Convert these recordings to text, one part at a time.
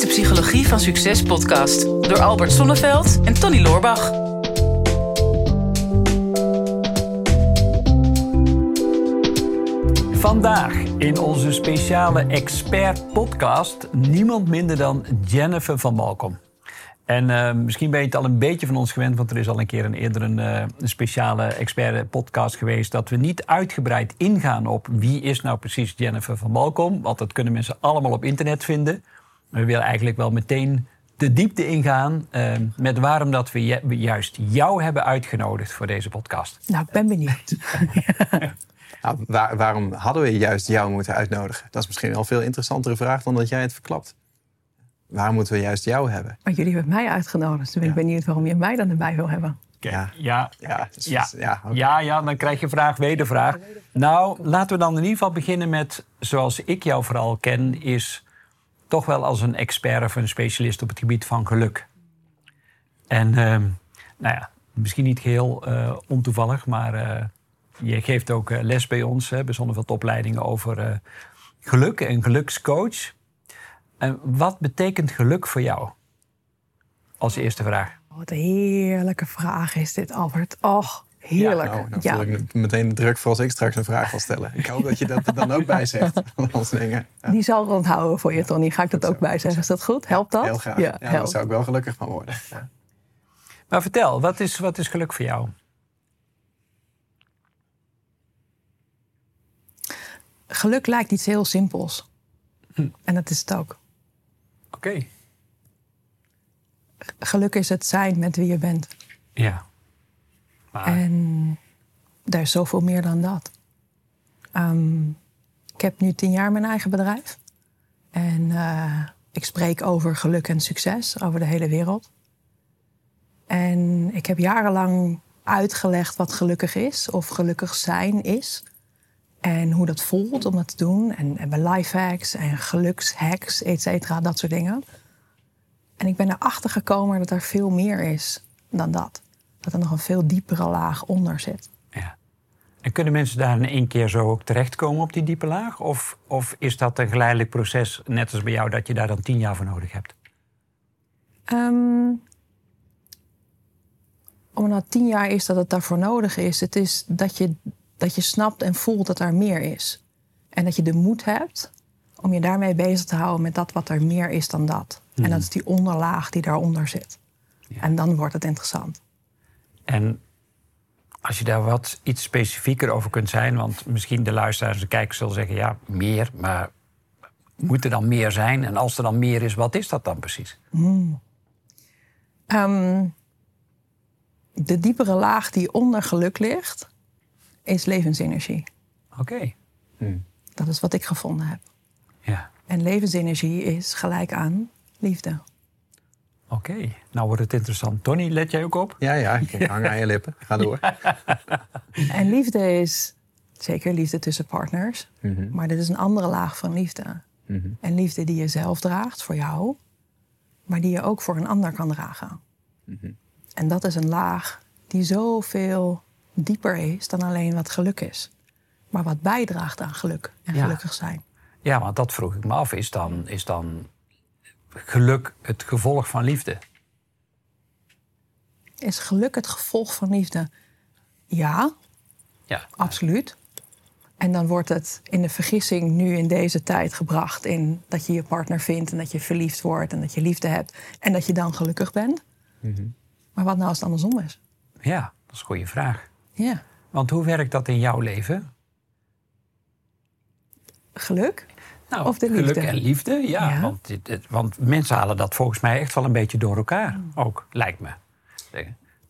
de Psychologie van Succes podcast door Albert Sonneveld en Tony Loorbach. Vandaag in onze speciale expert podcast niemand minder dan Jennifer van Malcolm. En uh, misschien ben je het al een beetje van ons gewend, want er is al een keer een eerder een, een speciale expert podcast geweest. Dat we niet uitgebreid ingaan op wie is nou precies Jennifer van Malcolm. Want dat kunnen mensen allemaal op internet vinden. We willen eigenlijk wel meteen de diepte ingaan uh, met waarom dat we, juist jou hebben uitgenodigd voor deze podcast. Nou, ik ben benieuwd. nou, waar, waarom hadden we juist jou moeten uitnodigen? Dat is misschien wel een veel interessantere vraag dan dat jij het verklapt. Waarom moeten we juist jou hebben? Maar jullie hebben mij uitgenodigd. Dus ben ik ja. benieuwd waarom je mij dan erbij wil hebben. Ja, ja, ja, dus, ja. Ja, okay. ja, ja, dan krijg je vraag, wedervraag. Nou, laten we dan in ieder geval beginnen met, zoals ik jou vooral ken, is toch wel als een expert of een specialist op het gebied van geluk. En uh, nou ja, misschien niet geheel uh, ontoevallig, maar uh, je geeft ook uh, les bij ons, hè, bijzonder veel opleidingen over geluk en gelukscoach. En wat betekent geluk voor jou? Als eerste vraag. Wat een heerlijke vraag is dit, Albert. Och, heerlijk. Ja, nou, dan ja. voel ik meteen de druk voor als ik straks een vraag wil stellen. Ik hoop dat je dat er dan ook bij zegt. dingen. Ja. Die zal ik onthouden voor je, Tony. Ga ik dat, dat ook bij zeggen? Is dat goed? Helpt dat? Heel graag. Ja, ja daar zou ik wel gelukkig van worden. Ja. Maar vertel, wat is, wat is geluk voor jou? Geluk lijkt iets heel simpels. Hm. En dat is het ook. Oké. Okay. Geluk is het zijn met wie je bent. Ja. En daar is zoveel meer dan dat. Um, ik heb nu tien jaar mijn eigen bedrijf. En uh, ik spreek over geluk en succes over de hele wereld. En ik heb jarenlang uitgelegd wat gelukkig is, of gelukkig zijn is. En hoe dat voelt om dat te doen. En, en bij lifehacks en gelukshacks, et cetera, dat soort dingen. En ik ben erachter gekomen dat er veel meer is dan dat. Dat er nog een veel diepere laag onder zit. Ja. En kunnen mensen daar in één keer zo ook terechtkomen op die diepe laag? Of, of is dat een geleidelijk proces, net als bij jou, dat je daar dan tien jaar voor nodig hebt? Um, omdat het tien jaar is dat het daarvoor nodig is. Het is dat je, dat je snapt en voelt dat er meer is. En dat je de moed hebt om je daarmee bezig te houden met dat wat er meer is dan dat. Mm. En dat is die onderlaag die daaronder zit. Ja. En dan wordt het interessant. En als je daar wat iets specifieker over kunt zijn, want misschien de luisteraars, de kijkers zullen zeggen: ja, meer, maar moet er dan meer zijn? En als er dan meer is, wat is dat dan precies? Mm. Um, de diepere laag die onder geluk ligt, is levensenergie. Oké. Okay. Mm. Dat is wat ik gevonden heb. Ja. En levensenergie is gelijk aan liefde. Oké, okay. nou wordt het interessant. Tony, let jij ook op? Ja, ja, ik hang aan je lippen. Ga door. en liefde is zeker liefde tussen partners. Mm -hmm. Maar dit is een andere laag van liefde. Mm -hmm. En liefde die je zelf draagt voor jou, maar die je ook voor een ander kan dragen. Mm -hmm. En dat is een laag die zoveel dieper is dan alleen wat geluk is. Maar wat bijdraagt aan geluk en ja. gelukkig zijn. Ja, want dat vroeg ik me af. Is dan, is dan geluk het gevolg van liefde? Is geluk het gevolg van liefde? Ja, ja. absoluut. En dan wordt het in de vergissing nu in deze tijd gebracht in dat je je partner vindt en dat je verliefd wordt en dat je liefde hebt en dat je dan gelukkig bent. Mm -hmm. Maar wat nou als het andersom is? Ja, dat is een goede vraag. Ja. Want hoe werkt dat in jouw leven? Geluk? Nou, of de liefde? Geluk en liefde, ja. ja. Want, het, want, mensen halen dat volgens mij echt wel een beetje door elkaar. Mm. Ook, lijkt me.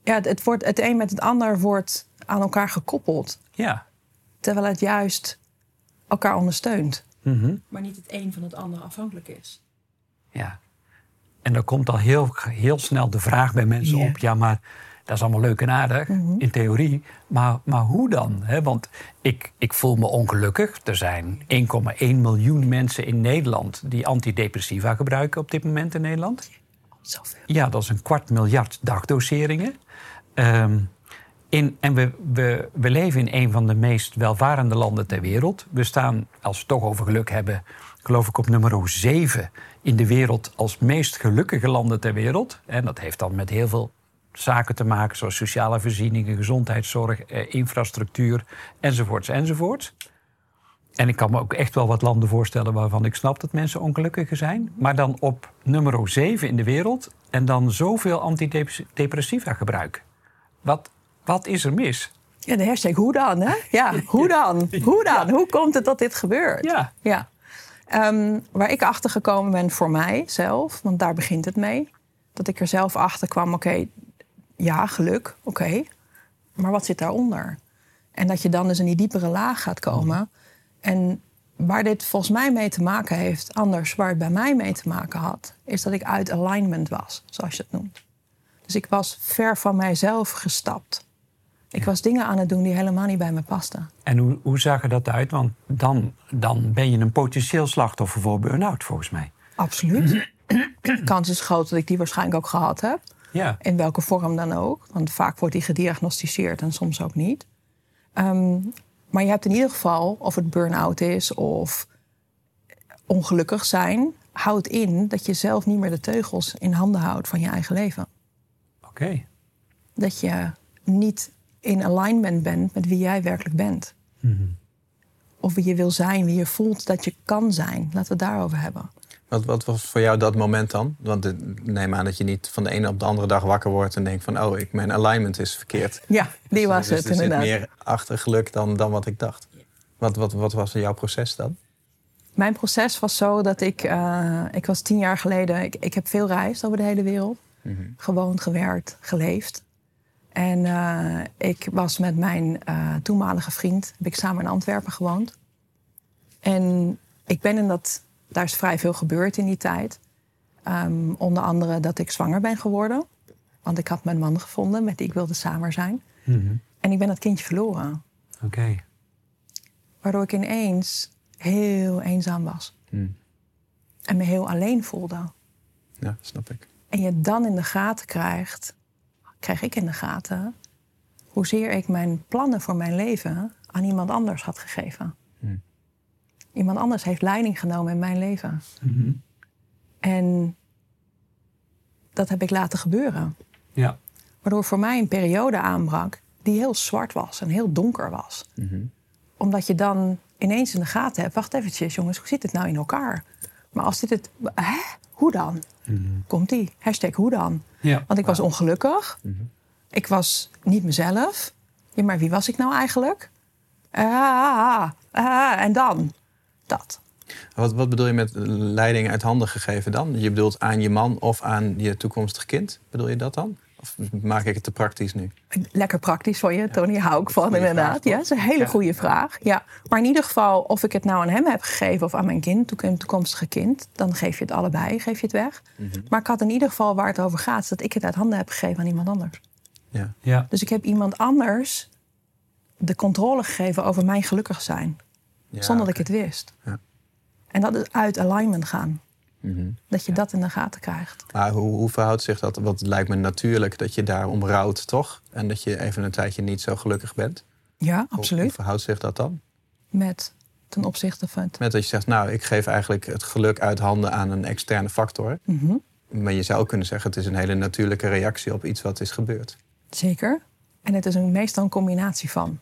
Ja, het, het, wordt, het een met het ander wordt aan elkaar gekoppeld. Ja. Terwijl het juist elkaar ondersteunt. Mm -hmm. Maar niet het een van het ander afhankelijk is. Ja. En dan komt al heel, heel snel de vraag bij mensen yeah. op... ja, maar dat is allemaal leuk en aardig, mm -hmm. in theorie. Maar, maar hoe dan? He, want ik, ik voel me ongelukkig. Er zijn 1,1 miljoen mensen in Nederland... die antidepressiva gebruiken op dit moment in Nederland. Zoveel. Ja, dat is een kwart miljard dagdoseringen. Um, in, en we, we, we leven in een van de meest welvarende landen ter wereld. We staan, als we het toch over geluk hebben... geloof ik, op nummer 7 in de wereld als meest gelukkige landen ter wereld. En dat heeft dan met heel veel zaken te maken, zoals sociale voorzieningen, gezondheidszorg, eh, infrastructuur, enzovoorts, enzovoorts. En ik kan me ook echt wel wat landen voorstellen waarvan ik snap dat mensen ongelukkiger zijn. Maar dan op nummer 7 in de wereld en dan zoveel antidepressiva gebruiken. Wat, wat is er mis? Ja, de hashtag hoe dan, hè? Ja, hoe dan? Hoe dan? Hoe komt het dat dit gebeurt? Ja. ja. Ehm, waar ik achter gekomen ben voor mijzelf, want daar begint het mee. Dat ik er zelf achter kwam, oké, ja, geluk, oké. maar wat zit daaronder? En dat je dan dus in die diepere laag gaat komen. En waar dit volgens mij mee te maken heeft, anders waar het bij mij mee te maken had, is dat ik uit alignment was, zoals je het noemt. Dus ik was ver van mijzelf gestapt. Ik was dingen aan het doen die helemaal niet bij me pasten. En hoe, hoe zag er dat uit? Want dan, dan ben je een potentieel slachtoffer voor burn-out, volgens mij. Absoluut. De kans is groot dat ik die waarschijnlijk ook gehad heb. Ja. In welke vorm dan ook. Want vaak wordt die gediagnosticeerd en soms ook niet. Ehm, maar je hebt in ieder geval, of het burn-out is of ongelukkig zijn, houdt in dat je zelf niet meer de teugels in handen houdt van je eigen leven. Oké. Dat je niet in alignment bent met wie jij werkelijk bent. Mhm. Of wie je wil zijn, wie je voelt dat je kan zijn. Laten we het daarover hebben. Wat, wat was voor jou dat moment dan? Want neem aan dat je niet van de ene op de andere dag wakker wordt en denkt van oh, ik, mijn alignment is verkeerd. Ja, die dus was dus het er inderdaad. zit meer achter geluk dan, dan wat ik dacht. Wat, wat, wat was jouw proces dan? Mijn proces was zo dat ik, uh, ik was tien jaar geleden, ik, ik heb veel reisd over de hele wereld. Mm Gewoond, gewerkt, geleefd. En uh, ik was met mijn uh, toenmalige vriend, heb ik samen in Antwerpen gewoond. En ik ben in dat, daar is vrij veel gebeurd in die tijd. Um, onder andere dat ik zwanger ben geworden. Want ik had mijn man gevonden met die ik wilde samen zijn. Mm -hmm. En ik ben dat kindje verloren. Oké. Okay. Waardoor ik ineens heel eenzaam was. Mm. En me heel alleen voelde. Ja, snap ik. En je dan in de gaten krijgt, kreeg ik in de gaten, hoezeer ik mijn plannen voor mijn leven aan iemand anders had gegeven. Iemand anders heeft leiding genomen in mijn leven. Mm -hmm. En dat heb ik laten gebeuren. Ja. Waardoor voor mij een periode aanbrak die heel zwart was en heel donker was. Mm -hmm. Omdat je dan ineens in de gaten hebt, wacht eventjes jongens, hoe zit het nou in elkaar? Maar als dit het, hè? Hoe dan? Mm -hmm. Komt die? Hashtag hoe dan? Ja. Want ik was ongelukkig. Mm -hmm. Ik was niet mezelf. Ja, maar wie was ik nou eigenlijk? Ah, ah, en dan? Dat. Wat, wat bedoel je met leiding uit handen gegeven dan? Je bedoelt aan je man of aan je toekomstig kind? Bedoel je dat dan? Of maak ik het te praktisch nu? Lekker praktisch voor je, Tony. Ja, hou ik van inderdaad. Vraag, ja, dat is een hele ja. goede vraag. Ja. Maar in ieder geval, of ik het nou aan hem heb gegeven of aan mijn kind, een toekomstige kind, dan geef je het allebei, geef je het weg. Mm -hmm. Maar ik had in ieder geval waar het over gaat, is dat ik het uit handen heb gegeven aan iemand anders. Ja. Ja. Dus ik heb iemand anders de controle gegeven over mijn gelukkig zijn. Ja, zonder okay. dat ik het wist. Ja. En dat is uit alignment gaan. Mm -hmm. Dat je dat in de gaten krijgt. Maar hoe, hoe verhoudt zich dat? Want het lijkt me natuurlijk dat je daarom rouwt, toch? En dat je even een tijdje niet zo gelukkig bent. Ja, absoluut. Hoe, hoe verhoudt zich dat dan? Met ten opzichte van het... Met dat je zegt, nou, ik geef eigenlijk het geluk uit handen aan een externe factor. Mm -hmm. Maar je zou kunnen zeggen, het is een hele natuurlijke reactie op iets wat is gebeurd. Zeker. En het is een, meestal een combinatie van.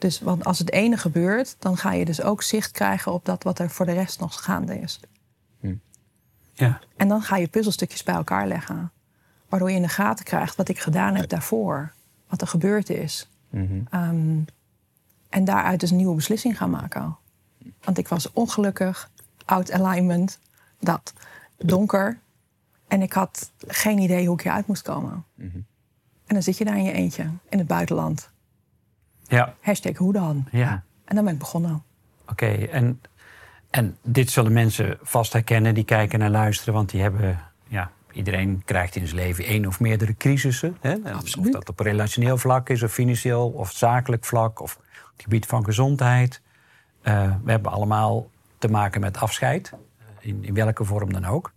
Dus want als het ene gebeurt, dan ga je dus ook zicht krijgen op dat wat er voor de rest nog gaande is. Hm. Ja. En dan ga je puzzelstukjes bij elkaar leggen. Waardoor je in de gaten krijgt wat ik gedaan heb daarvoor. Wat er gebeurd is. Mm -hmm. um, en daaruit dus een nieuwe beslissing gaan maken. Want ik was ongelukkig, out alignment, dat, donker. En ik had geen idee hoe ik hieruit moest komen. Mm -hmm. En dan zit je daar in je eentje, in het buitenland. Ja. Hashtag hoe dan? Ja. En dan ben ik begonnen. Oké, okay, en, en dit zullen mensen vast herkennen die kijken en luisteren, want die hebben, ja, iedereen krijgt in zijn leven één of meerdere crisissen. Hè? Absoluut. Of dat op relationeel vlak is, of financieel, of zakelijk vlak, of op het gebied van gezondheid. Uh, we hebben allemaal te maken met afscheid, in, in welke vorm dan ook.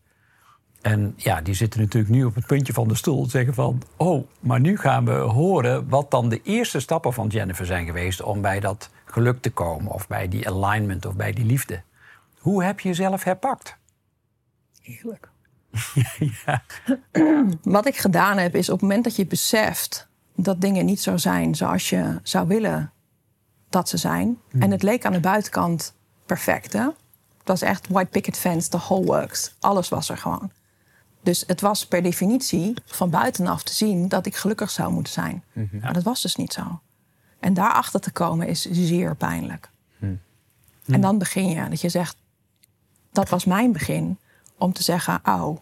En ja, die zitten natuurlijk nu op het puntje van de stoel. Zeggen van, oh, maar nu gaan we horen wat dan de eerste stappen van Jennifer zijn geweest om bij dat geluk te komen. Of bij die alignment of bij die liefde. Hoe heb je jezelf herpakt? Heerlijk. ja. Wat ik gedaan heb, is op het moment dat je beseft dat dingen niet zo zijn zoals je zou willen dat ze zijn. En hmm. het leek aan de buitenkant perfect. Hè? Het was echt white picket fence, the whole works. Alles was er gewoon. Dus het was per definitie van buitenaf te zien dat ik gelukkig zou moeten zijn. Mhm. Maar dat was dus niet zo. En daarachter te komen is zeer pijnlijk. Mhm. En dan begin je, dat je zegt, dat was mijn begin, om te zeggen, oh,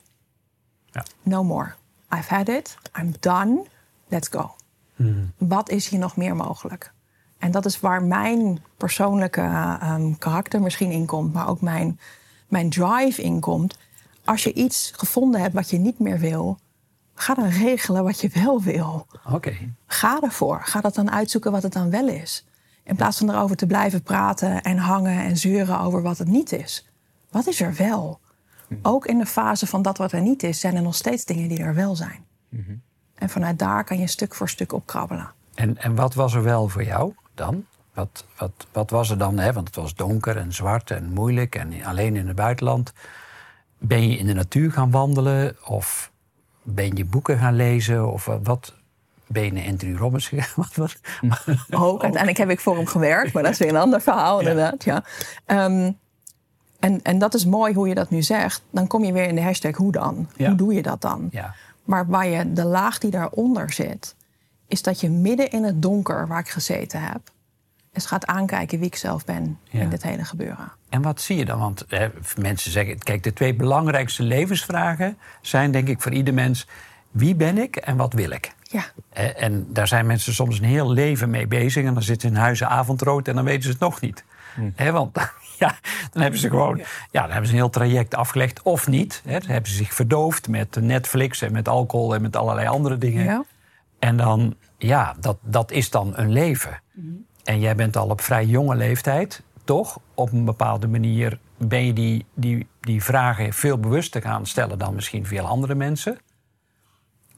ja. no more. I've had it, I'm done, let's go. Mhm. Wat is hier nog meer mogelijk? En dat is waar mijn persoonlijke um, karakter misschien in komt, maar ook mijn, mijn drive in komt als je iets gevonden hebt wat je niet meer wil, ga dan regelen wat je wel wil. Oké. Ga ervoor. Ga dat dan uitzoeken wat het dan wel is. In plaats van erover te blijven praten en hangen en zeuren over wat het niet is. Wat is er wel? Ook in de fase van dat wat er niet is, zijn er nog steeds dingen die er wel zijn. Mhm. En vanuit daar kan je stuk voor stuk opkrabbelen. En, en wat was er wel voor jou dan? Wat, wat, wat was er dan? Hè? Want het was donker en zwart en moeilijk en alleen in het buitenland. Ben je in de natuur gaan wandelen? Of ben je boeken gaan lezen? Of wat? Ben je naar Anthony Robbins gegaan? Wat, Ook, uiteindelijk heb ik voor hem gewerkt. Maar dat is weer een ander verhaal inderdaad. Ja. Um, en, en dat is mooi hoe je dat nu zegt. Dan kom je weer in de hashtag hoe dan? Hoe doe je dat dan? Ja. Maar waar je, de laag die daaronder zit... is dat je midden in het donker waar ik gezeten heb eens gaat aankijken wie ik zelf ben in dit hele gebeuren. En wat zie je dan? Want hè, mensen zeggen, kijk, de twee belangrijkste levensvragen zijn denk ik voor ieder mens: wie ben ik en wat wil ik? Ja. En daar zijn mensen soms een heel leven mee bezig. En dan zitten ze in huizen avondrood en dan weten ze het nog niet. Hm. want ja, dan hebben ze gewoon ja. dan hebben ze een heel traject afgelegd. Of niet. Hè. Dan hebben ze zich verdoofd met Netflix en met alcohol en met allerlei andere dingen. Ja. En dan, ja, dat, dat is dan een leven. Hm. En jij bent al op vrij jonge leeftijd, toch? Op een bepaalde manier ben je die, die, die vragen veel bewuster gaan stellen dan misschien veel andere mensen.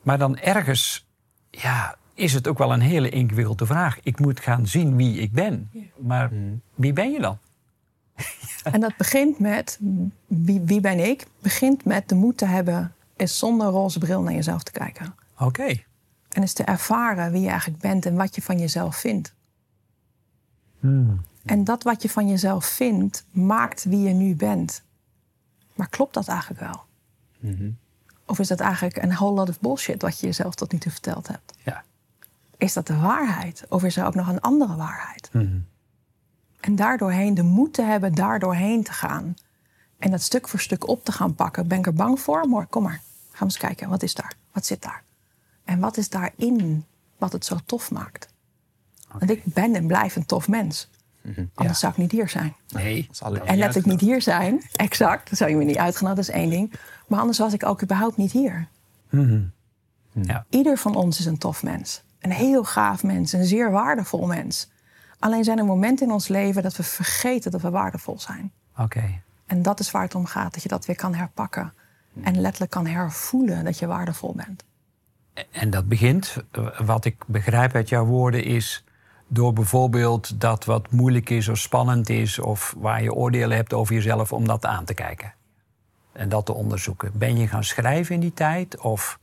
Maar dan ergens ja, is het ook wel een hele ingewikkelde vraag. Ik moet gaan zien wie ik ben. Maar hmm. wie ben je dan? En dat begint met, wie, wie ben ik? Begint met de moed te hebben... is zonder roze bril naar jezelf te kijken. Oké. En is te ervaren wie je eigenlijk bent en wat je van jezelf vindt. Hmm. En dat wat je van jezelf vindt, maakt wie je nu bent. Maar klopt dat eigenlijk wel? Mm-hmm. Of is dat eigenlijk een whole lot of bullshit wat je jezelf tot nu toe verteld hebt? Ja. Is dat de waarheid? Of is er ook nog een andere waarheid? Mm-hmm. En daardoorheen de moed te hebben daardoorheen te gaan. En dat stuk voor stuk op te gaan pakken. Ben ik er bang voor? Maar kom maar. Gaan we eens kijken. Wat is daar? Wat zit daar? En wat is daarin wat het zo tof maakt? Want ik ben en blijf een tof mens. Mhm. Anders zou ik niet hier zijn. Nee. En let ik niet hier zijn, exact, dan zou je me niet uitgenodigd, dat is één ding. Maar anders was ik ook überhaupt niet hier. Mhm. Ja. Ieder van ons is een tof mens. Een heel gaaf mens, een zeer waardevol mens. Alleen zijn er momenten in ons leven dat we vergeten dat we waardevol zijn. Oké. En dat is waar het om gaat, dat je dat weer kan herpakken. En letterlijk kan hervoelen dat je waardevol bent. En dat begint, wat ik begrijp uit jouw woorden, is door bijvoorbeeld dat wat moeilijk is of spannend is of waar je oordelen hebt over jezelf, om dat aan te kijken. En dat te onderzoeken. Ben je gaan schrijven in die tijd of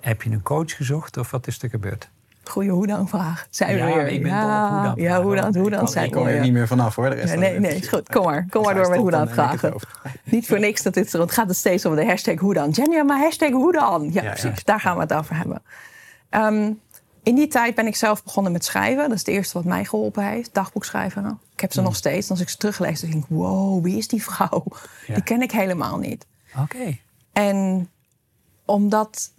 heb je een coach gezocht of wat is er gebeurd? Goeie hoe dan vraag. Zijn we weer. Ik ben ja, hoe dan. Ja, hoe dan, hoe dan. Ik kom er niet meer vanaf hoor. De rest nee, nee, is goed. Kom maar. Kom maar door met hoe dan vragen. niet voor niks dat dit, want het gaat het steeds om de hashtag hoe dan. Jenny, maar hashtag hoe dan. Ja, precies. Daar gaan we het over hebben. Um, in die tijd ben ik zelf begonnen met schrijven. Dat is het eerste wat mij geholpen heeft. Dagboek schrijven. Ik heb ze nog steeds. als ik ze teruglees, dan denk ik... wow, wie is die vrouw? Die ken ik helemaal niet. Oké. En omdat...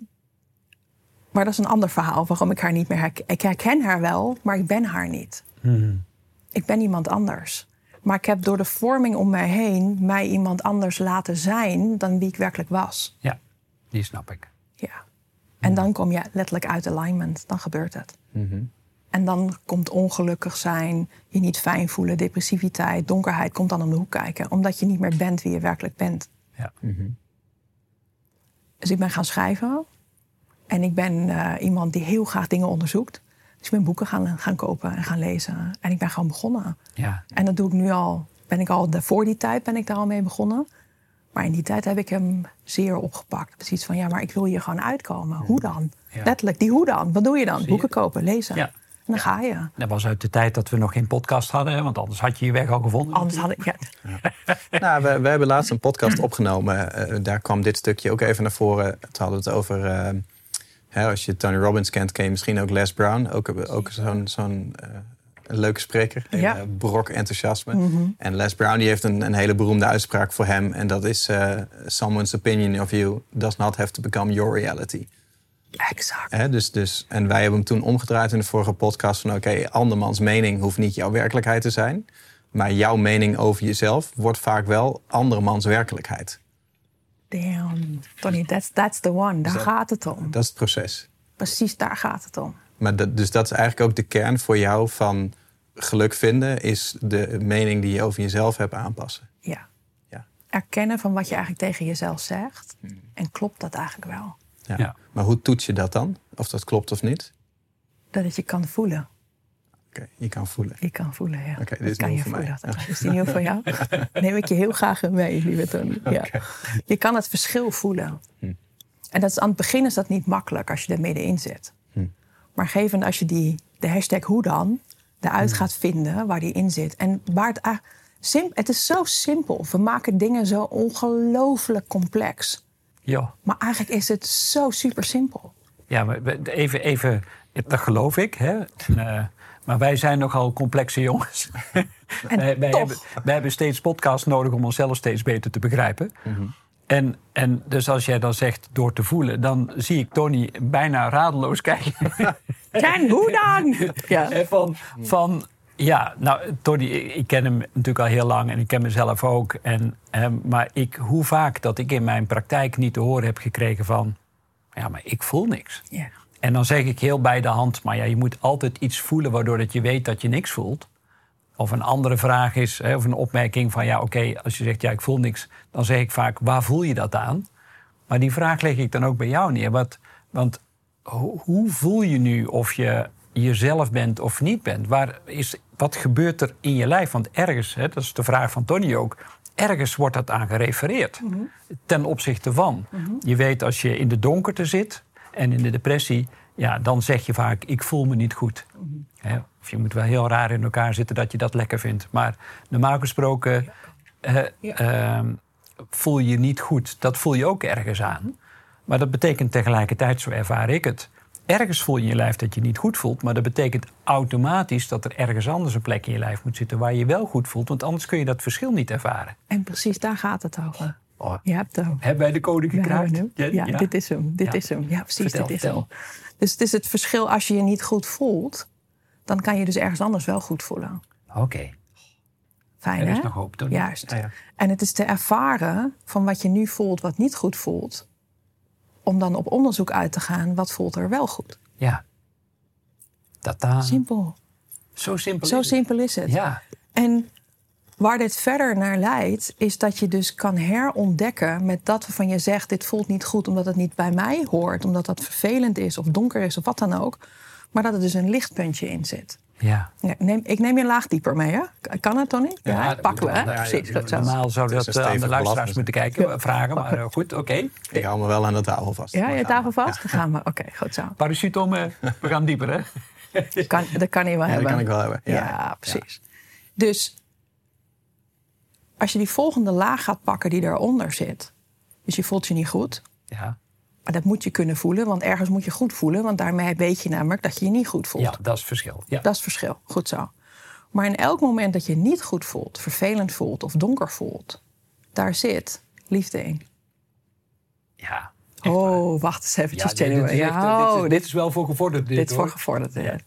Maar dat is een ander verhaal waarom ik haar niet meer herken. Ik herken haar wel, maar ik ben haar niet. Hmm. Ik ben iemand anders. Maar ik heb door de vorming om mij heen... mij iemand anders laten zijn dan wie ik werkelijk was. Ja, die snap ik. Ja. En dan kom je letterlijk uit alignment. Dan gebeurt het. Mhm. En dan komt ongelukkig zijn, je niet fijn voelen, depressiviteit, donkerheid komt dan om de hoek kijken. Omdat je niet meer bent wie je werkelijk bent. Ja. Mhm. Dus ik ben gaan schrijven. En ik ben eh, iemand die heel graag dingen onderzoekt. Dus ik ben boeken gaan, gaan kopen en gaan lezen. En ik ben gewoon begonnen. Ja. En dat doe ik nu al ben ik al, voor die tijd ben ik daar al mee begonnen. Maar in die tijd heb ik hem zeer opgepakt. Precies van, ja, maar ik wil hier gewoon uitkomen. Hoe dan? Letterlijk, die hoe dan? Wat doe je dan? Boeken kopen, lezen. Ja. En dan ga je. Dat was uit de tijd dat we nog geen podcast hadden, want anders had je je weg al gevonden. Anders had ik, ja. nou, we, we, hebben laatst een podcast opgenomen. Uh, daar kwam dit stukje ook even naar voren. Toen hadden we het over, uh, hè, als je Tony Robbins kent, ken je misschien ook Les Brown. Ook, ook zo'n zo'n uh, leuke spreker. Ja. brok enthousiasme. Mm En Les Brown die heeft een, een, hele beroemde uitspraak voor hem. En dat is, someone's opinion of you does not have to become your reality. Exact. dus, dus, en wij hebben hem toen omgedraaid in de vorige podcast van... oké, andermans mening hoeft niet jouw werkelijkheid te zijn... maar jouw mening over jezelf wordt vaak wel andermans werkelijkheid. Damn, Tony, that's, that's the one. Daar gaat het om. Dat is het proces. Precies, daar gaat het om. Maar dat, dus dat is eigenlijk ook de kern voor jou van geluk vinden... is de mening die je over jezelf hebt aanpassen. Ja. ja. Erkennen van wat je eigenlijk tegen jezelf zegt. Hmm. En klopt dat eigenlijk wel? Ja. Maar hoe toets je dat dan? Of dat klopt of niet? Dat het je kan voelen. Oké, je kan voelen. Je kan voelen, ja. Oké, dit is kan je voor voelen. Mij. Is die nieuw voor jou? Neem ik je heel graag mee, lieve Tony. Ja. Je kan het verschil voelen. Hm. En dat is, aan het begin is dat niet makkelijk als je er middenin zit. Maar geven als je die, de hashtag hoe dan eruit hm. gaat vinden waar die in zit. En waar het, sim, het is zo simpel. We maken dingen zo ongelooflijk complex. Ja. Maar eigenlijk is het zo super simpel. Ja, maar even, even dat geloof ik. Hè? Uh, maar wij zijn nogal complexe jongens. En wij, wij, hebben, wij, hebben, steeds podcasts nodig om onszelf steeds beter te begrijpen. Mhm. En, en dus als jij dan zegt door te voelen, dan zie ik Tony bijna radeloos kijken. En hoe dan? Ja. Van, van ja, nou, Tony, ik ken hem natuurlijk al heel lang en ik ken mezelf ook. En, maar ik, hoe vaak dat ik in mijn praktijk niet te horen heb gekregen van... ja, maar ik voel niks. Ja. En dan zeg ik heel bij de hand, maar ja, je moet altijd iets voelen... waardoor dat je weet dat je niks voelt. Of een andere vraag is, hè, of een opmerking van... ja, oké, als je zegt, ja, ik voel niks... dan zeg ik vaak, waar voel je dat aan? Maar die vraag leg ik dan ook bij jou neer. Wat, want hoe voel je nu of je jezelf bent of niet bent? Waar is, wat gebeurt er in je lijf? Want ergens, hè, dat is de vraag van Tony ook, ergens wordt dat aan gerefereerd. Mhm. Ten opzichte van. Mhm. Je weet als je in de donkerte zit en in de depressie, ja, dan zeg je vaak: ik voel me niet goed. Mhm. of je moet wel heel raar in elkaar zitten dat je dat lekker vindt. Maar normaal gesproken ehm, voel je niet goed. Dat voel je ook ergens aan. Maar dat betekent tegelijkertijd, zo ervaar ik het, ergens voel je in je lijf dat je niet goed voelt. Maar dat betekent automatisch dat er ergens anders een plek in je lijf moet zitten waar je wel goed voelt. Want anders kun je dat verschil niet ervaren. En precies daar gaat het over. Oh. Je hebt hem. Hebben wij de code gekraakt? Ja, ja, dit is hem. Dit is hem. Ja, precies. dit is hem. Dus het is het verschil als je je niet goed voelt, dan kan je dus ergens anders wel goed voelen. Oké. Fijn, er is hè? nog hoop, toch? Juist. En het is te ervaren van wat je nu voelt, wat niet goed voelt om dan op onderzoek uit te gaan, wat voelt er wel goed? Ja. Tata. Simpel. Zo simpel Zo is simpel is het. Ja. En waar dit verder naar leidt, is dat je dus kan herontdekken met dat waarvan je zegt: dit voelt niet goed omdat het niet bij mij hoort, omdat dat vervelend is of donker is of wat dan ook. Maar dat er dus een lichtpuntje in zit. Ja. neem, ik neem je een laag dieper mee, hè? Kan het, Tony? Ja, ja pakken we, hè? Precies. Ja, normaal zou dat uh, aan de luisteraars moeten kijken, vragen. Maar uh, goed, oké. Ik hou me wel aan de tafel vast. Ja, je tafel vast? Dan gaan we. Oké, goed zo. Parachute om, uh, we gaan dieper, hè? kan, dat kan hij wel hebben. dat kan ik wel hebben. Ja, precies. Dus als je die volgende laag gaat pakken die eronder zit... dus je voelt je niet goed... Ja. Maar dat moet je kunnen voelen, want ergens moet je goed voelen. Want daarmee weet je namelijk dat je je niet goed voelt. Ja, dat is het verschil. Ja. Dat is het verschil, goed zo. Maar in elk moment dat je niet goed voelt, vervelend voelt of donker voelt... daar zit liefde in. Ja. Oh, wacht eens eventjes, ja, dit, is, oh, dit, is, wel voor gevorderd. Dit, dit is voor gevorderd, ja.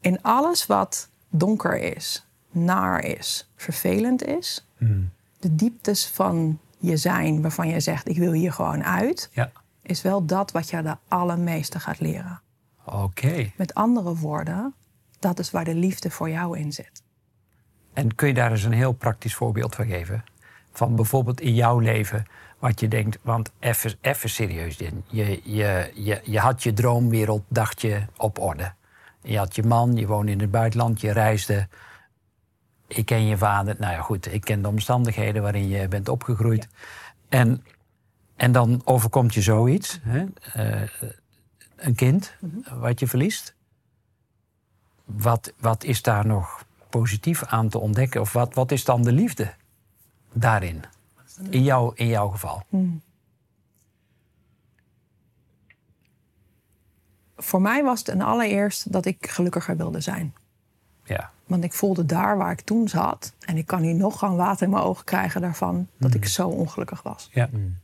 In alles wat donker is, naar is, vervelend is... Hmm. de dieptes van je zijn waarvan je zegt... ik wil hier gewoon uit... Ja is wel dat wat je de allermeeste gaat leren. Oké. Met andere woorden, dat is waar de liefde voor jou in zit. En kun je daar eens een heel praktisch voorbeeld van geven? Van bijvoorbeeld in jouw leven, wat je denkt, want even serieus, je, je, je, je had je droomwereld, dacht je, op orde. Je had je man, je woonde in het buitenland, je reisde. Ik ken je vader. Nou ja, goed, ik ken de omstandigheden waarin je bent opgegroeid. En, en dan overkomt je zoiets. Hè? Uh, een kind mhm. wat je verliest. Wat, wat is daar nog positief aan te ontdekken? Of wat, wat is dan de liefde daarin? In, jou, in jouw geval. Hmm. Voor mij was het een allereerst dat ik gelukkiger wilde zijn. Ja. Want ik voelde daar waar ik toen zat, en ik kan nu nog gewoon water in mijn ogen krijgen daarvan, dat ik hmm. zo ongelukkig was. Ja. Hmm.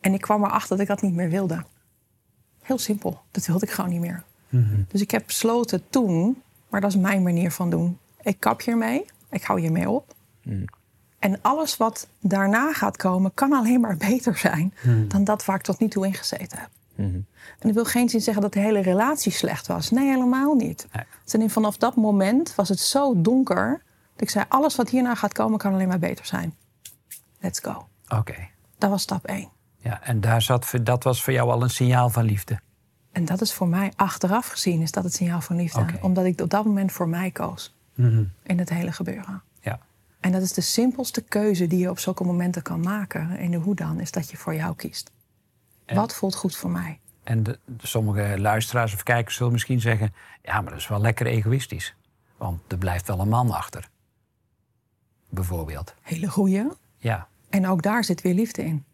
En ik kwam erachter dat ik dat niet meer wilde. Heel simpel. Dat wilde ik gewoon niet meer. Mhm. Dus ik heb besloten toen, maar dat is mijn manier van doen. Ik kap hiermee. Ik hou hiermee op. En alles wat daarna gaat komen, kan alleen maar beter zijn dan dat waar ik tot nu toe in gezeten heb. En ik wil geen zin zeggen dat de hele relatie slecht was. Nee, helemaal niet. Nee. vanaf dat moment was het zo donker dat ik zei: alles wat hierna gaat komen, kan alleen maar beter zijn. Let's go. Oké. Dat was stap 1. Ja, en daar zat, dat was voor jou al een signaal van liefde. En dat is voor mij achteraf gezien is dat het signaal van liefde. Omdat ik op dat moment voor mij koos. Mhm. In het hele gebeuren. Ja. En dat is de simpelste keuze die je op zulke momenten kan maken. En de hoe dan, is dat je voor jou kiest. Wat voelt goed voor mij? En de, sommige luisteraars of kijkers zullen misschien zeggen... ja, maar dat is wel lekker egoïstisch. Want er blijft wel een man achter. Bijvoorbeeld. Hele goeie. Ja. En ook daar zit weer liefde in.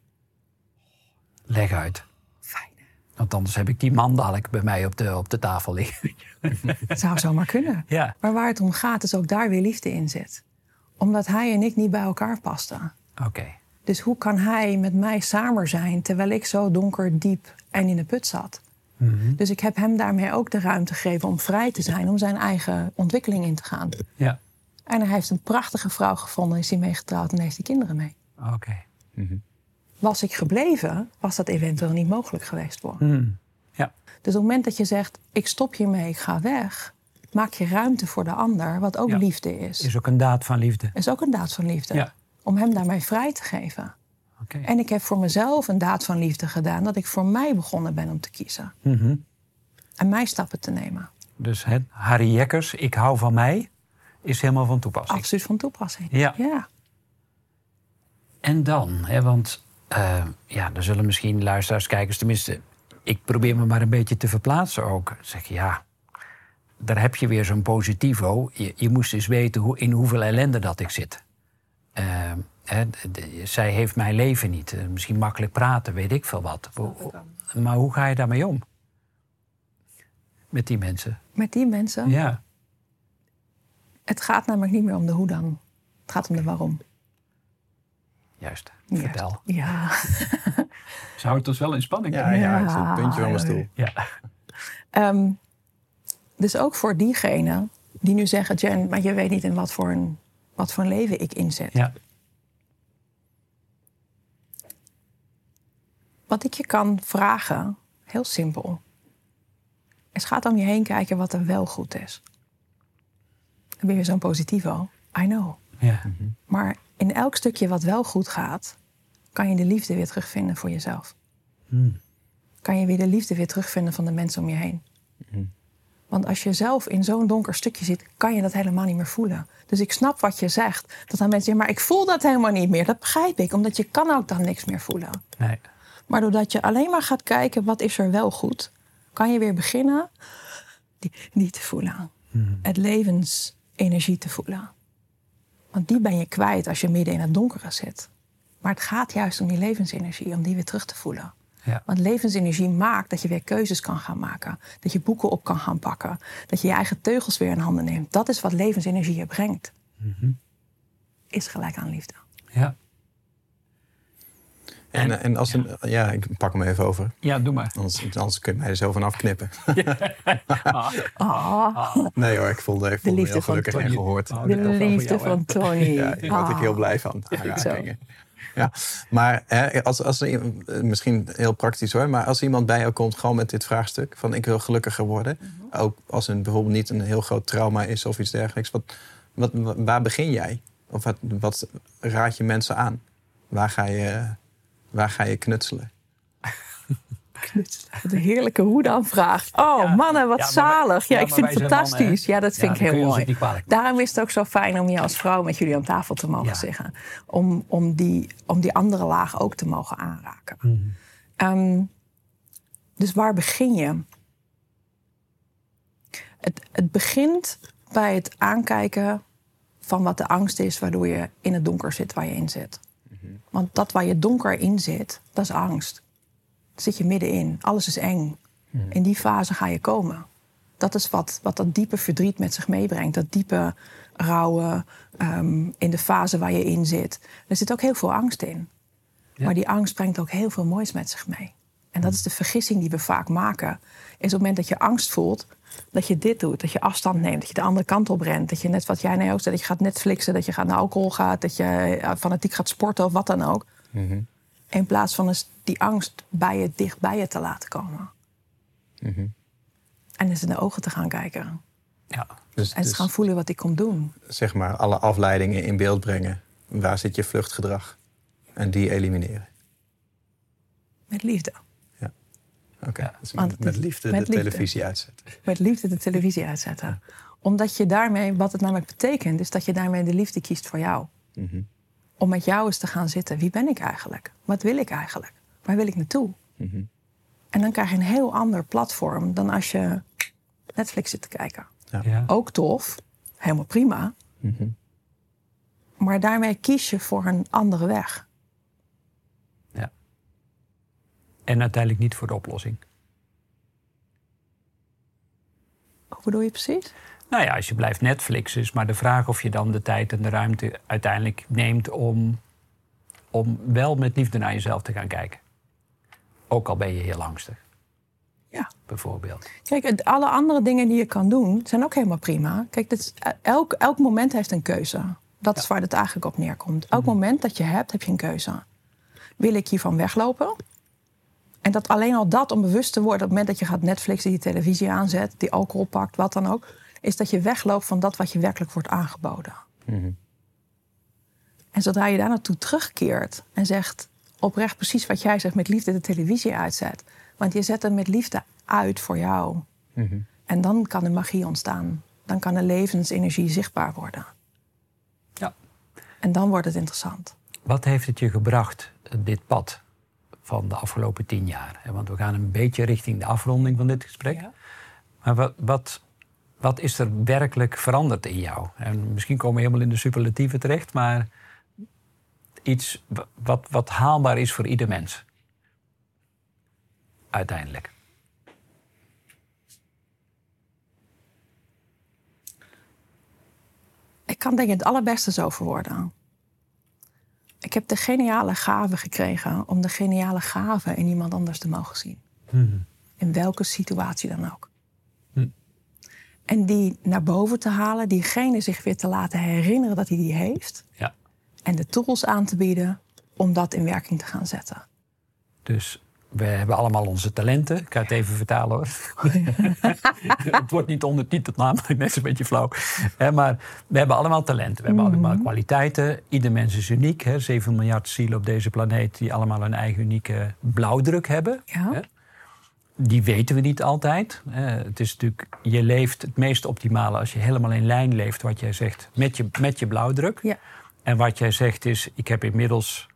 Leg uit. Fijn. Want anders heb ik die man dadelijk bij mij op de, op de tafel liggen. Het zou zomaar kunnen. Ja. Maar waar het om gaat, is ook daar weer liefde in zit. Omdat hij en ik niet bij elkaar pasten. Oké. Dus hoe kan hij met mij samen zijn terwijl ik zo donker, diep en in de put zat? Mhm. Dus ik heb hem daarmee ook de ruimte gegeven om vrij te zijn, om zijn eigen ontwikkeling in te gaan. Ja. En hij heeft een prachtige vrouw gevonden, is hij mee getrouwd en heeft hij kinderen mee. Oké. Mhm. Was ik gebleven, was dat eventueel niet mogelijk geweest voor. Hmm. Ja. Dus op het moment dat je zegt, ik stop hiermee, ik ga weg, maak je ruimte voor de ander, wat ook liefde is. Is ook een daad van liefde. Is ook een daad van liefde. Ja. Om hem daarmee vrij te geven. En ik heb voor mezelf een daad van liefde gedaan, dat ik voor mij begonnen ben om te kiezen. Mhm. En mij stappen te nemen. Dus hè, Harry Jekkers, ik hou van mij, is helemaal van toepassing. Absoluut van toepassing. Ja. ja. En dan, hè, want uh, ja, er zullen misschien luisteraars, kijkers, tenminste, ik probeer me maar een beetje te verplaatsen ook. Zeg ja, daar heb je weer zo'n positivo. Je, je, moest eens weten hoe, in hoeveel ellende dat ik zit. Uh, hè, zij heeft mijn leven niet. Uh, misschien makkelijk praten, weet ik veel wat. Maar hoe ga je daarmee om? Met die mensen? Met die mensen? Ja. Het gaat namelijk niet meer om de hoe dan. Het gaat om de waarom. Juist. Vertel. Ja. Ze houdt ons wel in spanning. Ja, ja, zit een puntje van mijn stoel. Ja. Um, dus ook voor diegenen die nu zeggen... Jen, maar je weet niet in wat voor een, wat voor een leven ik inzet. Ja. Wat ik je kan vragen, heel simpel... is gaat om je heen kijken wat er wel goed is. Dan ben je zo'n positivo. I know. Ja. Maar in elk stukje wat wel goed gaat, kan je de liefde weer terugvinden voor jezelf. Hmm. Kan je weer de liefde weer terugvinden van de mensen om je heen. Want als je zelf in zo'n donker stukje zit, kan je dat helemaal niet meer voelen. Dus ik snap wat je zegt. Dat dan mensen zeggen, maar ik voel dat helemaal niet meer. Dat begrijp ik, omdat je kan ook dan niks meer voelen. Nee. Maar doordat je alleen maar gaat kijken, wat is er wel goed... kan je weer beginnen die, die te voelen. Hmm. Het levensenergie te voelen. Want die ben je kwijt als je midden in het donkere zit. Maar het gaat juist om die levensenergie, om die weer terug te voelen. Ja. Want levensenergie maakt dat je weer keuzes kan gaan maken. Dat je boeken op kan gaan pakken. Dat je je eigen teugels weer in handen neemt. Dat is wat levensenergie je brengt. Mhm. Is gelijk aan liefde. Ja. En, en als een, ja. ik pak hem even over. Ja, doe maar. Anders, anders kun je mij er zo van afknippen. Ah. Nee hoor, ik voelde, ik voelde me heel gelukkig en gehoord. de liefde van Tony. Ja, daar word ik heel Ah. blij van. aanrakingen. Ja, maar hè, als, als er, misschien heel praktisch hoor, maar als iemand bij jou komt gewoon met dit vraagstuk van ik wil gelukkiger worden, ook als het bijvoorbeeld niet een heel groot trauma is of iets dergelijks, wat, wat, waar begin jij? Of wat, wat raad je mensen aan? Waar ga je, waar ga je knutselen? Wat een heerlijke hoe dan vraag. Oh, mannen, wat zalig. ja, ik vind het fantastisch. ja, dat vind ik heel mooi. Daarom is het ook zo fijn om je als vrouw met jullie aan tafel te mogen zeggen. Om, om, die, om die andere laag ook te mogen aanraken. Mhm. Ehm, dus waar begin je? Het, het begint bij het aankijken van wat de angst is, waardoor je in het donker zit waar je in zit. Mhm. Want dat waar je donker in zit, dat is angst. Zit je middenin. Alles is eng. Mhm. In die fase ga je komen. Dat is wat, wat dat diepe verdriet met zich meebrengt. Dat diepe rouwen ehm, in de fase waar je in zit. Er zit ook heel veel angst in. Maar die angst brengt ook heel veel moois met zich mee. En dat is de vergissing die we vaak maken. Is op het moment dat je angst voelt, dat je dit doet. Dat je afstand neemt, dat je de andere kant op rent. Dat je net wat jij nou ook zei, dat je gaat Netflixen, dat je gaat naar alcohol gaat, dat je fanatiek gaat sporten of wat dan ook. Mhm. In plaats van eens die angst bij je, dicht bij je te laten komen. Mhm. En eens in de ogen te gaan kijken. Ja, dus, en te dus gaan voelen wat ik kom doen. Zeg maar, alle afleidingen in beeld brengen. Waar zit je vluchtgedrag? En die elimineren. Met liefde. Oké, dus met, liefde de televisie uitzetten. Met liefde de televisie uitzetten. Omdat je daarmee, wat het namelijk betekent, is dat je daarmee de liefde kiest voor jou. Mhm. Om met jou eens te gaan zitten. Wie ben ik eigenlijk? Wat wil ik eigenlijk? Waar wil ik naartoe? Mhm. En dan krijg je een heel ander platform dan als je Netflix zit te kijken. Ja. Ook tof, helemaal prima. Mhm. Maar daarmee kies je voor een andere weg. En uiteindelijk niet voor de oplossing. Hoe bedoel je precies? Nou ja, als je blijft Netflix is maar de vraag of je dan de tijd en de ruimte uiteindelijk neemt om, om wel met liefde naar jezelf te gaan kijken. Ook al ben je heel angstig. Ja. Bijvoorbeeld. Kijk, alle andere dingen die je kan doen zijn ook helemaal prima. Kijk, is, elk, elk moment heeft een keuze. Dat is waar het eigenlijk op neerkomt. Elk mhm. moment dat je hebt, heb je een keuze. Wil ik hiervan weglopen? En dat alleen al dat, om bewust te worden op het moment dat je gaat Netflixen, die televisie aanzet, die alcohol pakt, wat dan ook, is dat je wegloopt van dat wat je werkelijk wordt aangeboden. Mhm. En zodra je daar naartoe terugkeert en zegt oprecht precies wat jij zegt, met liefde de televisie uitzet. Want je zet hem met liefde uit voor jou. Mhm. En dan kan de magie ontstaan. Dan kan de levensenergie zichtbaar worden. Ja. En dan wordt het interessant. Wat heeft het je gebracht, dit pad? van de afgelopen tien jaar. Want we gaan een beetje richting de afronding van dit gesprek. Maar wat, wat, wat is er werkelijk veranderd in jou? En misschien komen we helemaal in de superlatieven terecht, maar iets wat, wat haalbaar is voor ieder mens. Uiteindelijk. Ik kan denk ik het allerbeste zo verwoorden. Ik heb de geniale gave gekregen om de geniale gave in iemand anders te mogen zien. Hmm. In welke situatie dan ook. En die naar boven te halen, diegene zich weer te laten herinneren dat hij die heeft. Ja. En de tools aan te bieden om dat in werking te gaan zetten. Dus we hebben allemaal onze talenten. Ik ga het even vertalen hoor. het wordt niet ondertiteld namelijk, net een beetje flauw. maar we hebben allemaal talenten, we hebben mhm. allemaal kwaliteiten. Ieder mens is uniek. Hè. 7 miljard zielen op deze planeet die allemaal een eigen unieke blauwdruk hebben. Ja. Die weten we niet altijd. Het is natuurlijk, je leeft het meest optimale als je helemaal in lijn leeft, wat jij zegt, met je, met je blauwdruk. Ja. En wat jij zegt is, ik heb inmiddels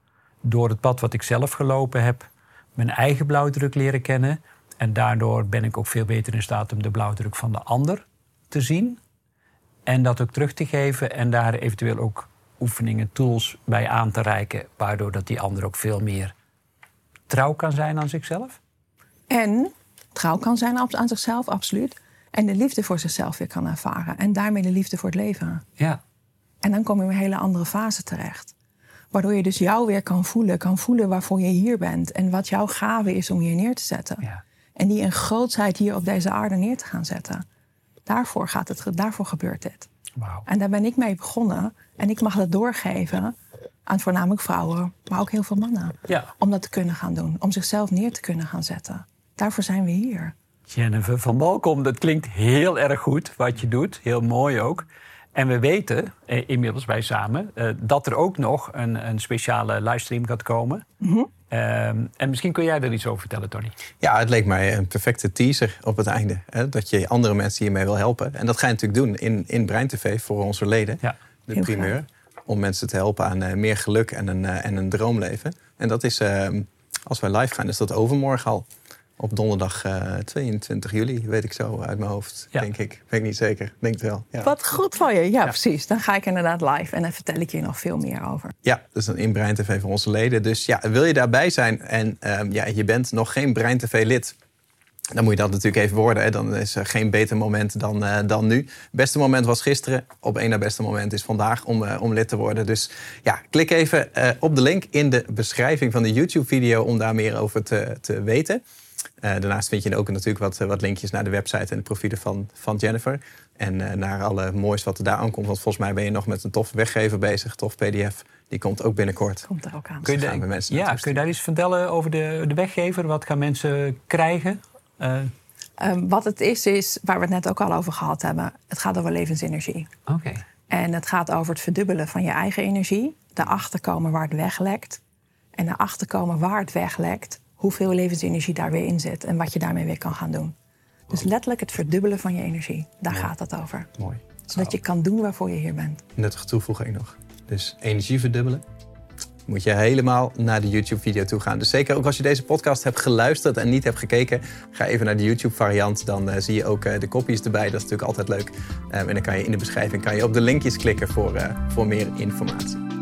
door het pad wat ik zelf gelopen heb, mijn eigen blauwdruk leren kennen. En daardoor ben ik ook veel beter in staat om de blauwdruk van de ander te zien. En dat ook terug te geven en daar eventueel ook oefeningen, tools bij aan te reiken. Waardoor dat die ander ook veel meer trouw kan zijn aan zichzelf. En trouw kan zijn aan zichzelf, absoluut. En de liefde voor zichzelf weer kan ervaren. En daarmee de liefde voor het leven. Ja. En dan kom je in een hele andere fase terecht. Waardoor je dus jou weer kan voelen, kan voelen waarvoor je hier bent. En wat jouw gave is om hier neer te zetten. Ja. En die in grootsheid hier op deze aarde neer te gaan zetten. Daarvoor, gaat het, daarvoor gebeurt dit. Wow. En daar ben ik mee begonnen. En ik mag dat doorgeven aan voornamelijk vrouwen, maar ook heel veel mannen. Ja. Om dat te kunnen gaan doen. Om zichzelf neer te kunnen gaan zetten. Daarvoor zijn we hier. Jennifer van Balkom, dat klinkt heel erg goed wat je doet. Heel mooi ook. En we weten eh, inmiddels bij samen eh, dat er ook nog een, een speciale livestream gaat komen. Mm en misschien kun jij er iets over vertellen, Tony. Ja, het leek mij een perfecte teaser op het einde. Hè, dat je andere mensen hiermee wil helpen. En dat ga je natuurlijk doen in, in Brein TV voor onze leden. Ja, de primeur. Om mensen te helpen aan uh, meer geluk en een, uh, en een droomleven. En dat is, ehm, als wij live gaan, is dat overmorgen al op donderdag uh, eh, 22 juli, weet ik zo uit mijn hoofd, denk ik. Weet ik niet zeker, denk het wel. Ja. Wat goed van je, ja, precies. Dan ga ik inderdaad live en dan vertel ik je nog veel meer over. Ja, dat is een in Brein TV voor onze leden. Dus ja, wil je daarbij zijn en um, ja, je bent nog geen Brein TV lid... Dan moet je dat natuurlijk even worden. Hè. Dan is er geen beter moment dan, uh, dan nu. Beste moment was gisteren. Op één na beste moment is vandaag om, uh, om lid te worden. Dus ja, klik even uh, op de link in de beschrijving van de YouTube-video om daar meer over te, te weten. Uh, daarnaast vind je ook natuurlijk wat, wat linkjes naar de website en de profielen van, van Jennifer. En uh, naar alle moois wat er daar aankomt. Want volgens mij ben je nog met een toffe weggever bezig, tof PDF. Die komt ook binnenkort. Komt er ook aan. Kun je, daar, mensen ja, kun je daar iets vertellen over de, de weggever? Wat gaan mensen krijgen? Uh. Um, wat het is, is waar we het net ook al over gehad hebben. Het gaat over levensenergie. Oké. En het gaat over het verdubbelen van je eigen energie. Daarachter komen waar het weglekt. En daarachter komen waar het weglekt hoeveel levensenergie daar weer in zit en wat je daarmee weer kan gaan doen. Dus letterlijk het verdubbelen van je energie. Daar gaat het over. Mooi. Zodat je kan doen waarvoor je hier bent. Nuttige toevoeging nog. Dus energie verdubbelen. Moet je helemaal naar de YouTube-video toe gaan. Dus zeker ook als je deze podcast hebt geluisterd en niet hebt gekeken, ga even naar de YouTube-variant. Dan uh, zie je ook uh, de kopies erbij. Dat is natuurlijk altijd leuk. Um, en dan kan je in de beschrijving kan je op de linkjes klikken voor, uh, voor meer informatie.